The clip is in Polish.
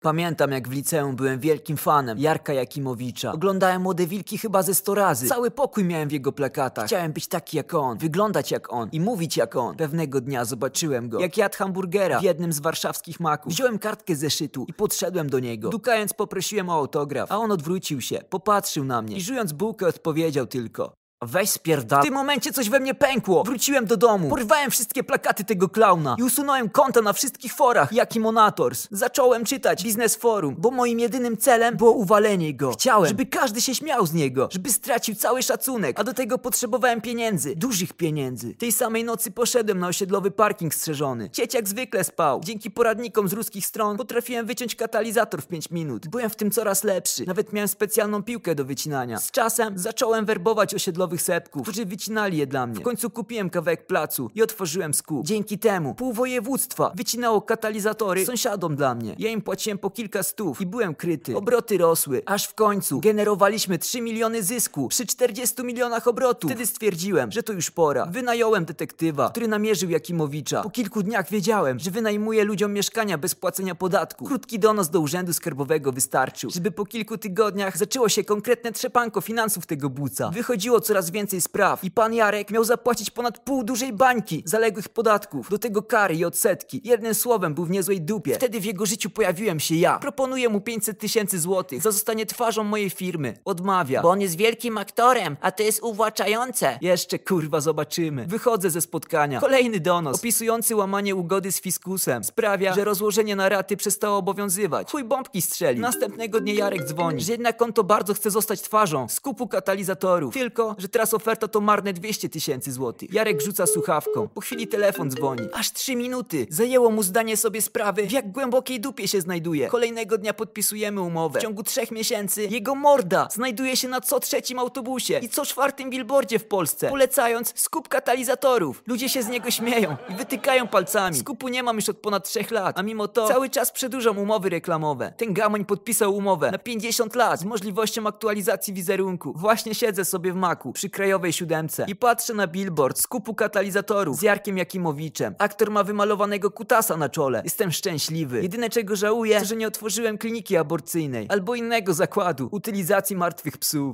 Pamiętam jak w liceum byłem wielkim fanem Jarka Jakimowicza. Oglądałem Młode Wilki chyba ze 100 razy. Cały pokój miałem w jego plakatach. Chciałem być taki jak on, wyglądać jak on i mówić jak on. Pewnego dnia zobaczyłem go, jak jadł hamburgera w jednym z warszawskich maków. Wziąłem kartkę zeszytu i podszedłem do niego. Dukając poprosiłem o autograf, a on odwrócił się, popatrzył na mnie i żując bułkę odpowiedział tylko Weź spierdal. W tym momencie coś we mnie pękło. Wróciłem do domu. Porwałem wszystkie plakaty tego klauna i usunąłem konta na wszystkich forach, jak i Monators. Zacząłem czytać Biznes Forum, bo moim jedynym celem było uwalenie go. Chciałem, żeby każdy się śmiał z niego, żeby stracił cały szacunek, a do tego potrzebowałem pieniędzy, dużych pieniędzy. Tej samej nocy poszedłem na osiedlowy parking strzeżony. Cieć jak zwykle spał. Dzięki poradnikom z ruskich stron potrafiłem wyciąć katalizator w 5 minut. Byłem w tym coraz lepszy. Nawet miałem specjalną piłkę do wycinania. Z czasem zacząłem werbować osiedlowych sepków, którzy wycinali je dla mnie. W końcu kupiłem kawałek placu i otworzyłem skup. Dzięki temu pół województwa wycinało katalizatory sąsiadom dla mnie. Ja im płaciłem po kilka stów i byłem kryty. Obroty rosły, aż w końcu generowaliśmy 3 miliony zysku przy 40 milionach obrotów. Wtedy stwierdziłem, że to już pora. Wynająłem detektywa, który namierzył Jakimowicza. Po kilku dniach wiedziałem, że wynajmuje ludziom mieszkania bez płacenia podatku. Krótki donos do urzędu skarbowego wystarczył, żeby po kilku tygodniach zaczęło się konkretne trzepanko finansów tego buca. Wychodziło coraz więcej spraw i pan Jarek miał zapłacić ponad pół dużej bańki zaległych podatków, do tego kary i odsetki. Jednym słowem był w niezłej dupie. Wtedy w jego życiu pojawiłem się ja. Proponuję mu 500 tysięcy złotych za zostanie twarzą mojej firmy. Odmawia. Bo on jest wielkim aktorem, a to jest uwłaczające. Jeszcze kurwa zobaczymy. Wychodzę ze spotkania. Kolejny donos opisujący łamanie ugody z fiskusem sprawia, że rozłożenie na raty przestało obowiązywać. Chuj bombki strzeli. Następnego dnia Jarek dzwoni, że jednak on to bardzo chce zostać twarzą skupu katalizatorów. Tylko, że teraz oferta to marne 200 tysięcy złotych. Jarek rzuca słuchawką. Po chwili telefon dzwoni. Aż 3 minuty. Zajęło mu zdanie sobie sprawy, w jak głębokiej dupie się znajduje. Kolejnego dnia podpisujemy umowę. W ciągu trzech miesięcy jego morda znajduje się na co trzecim autobusie i co czwartym billboardzie w Polsce, polecając skup katalizatorów. Ludzie się z niego śmieją i wytykają palcami. Skupu nie mam już od ponad trzech lat, a mimo to cały czas przedłużam umowy reklamowe. Ten gamoń podpisał umowę na 50 lat z możliwością aktualizacji wizerunku. Właśnie siedzę sobie w maku przy krajowej siódemce i patrzę na billboard skupu katalizatorów z Jarkiem Jakimowiczem. Aktor ma wymalowanego kutasa na czole. Jestem szczęśliwy. Jedyne czego żałuję, to że nie otworzyłem kliniki aborcyjnej albo innego zakładu utylizacji martwych psów.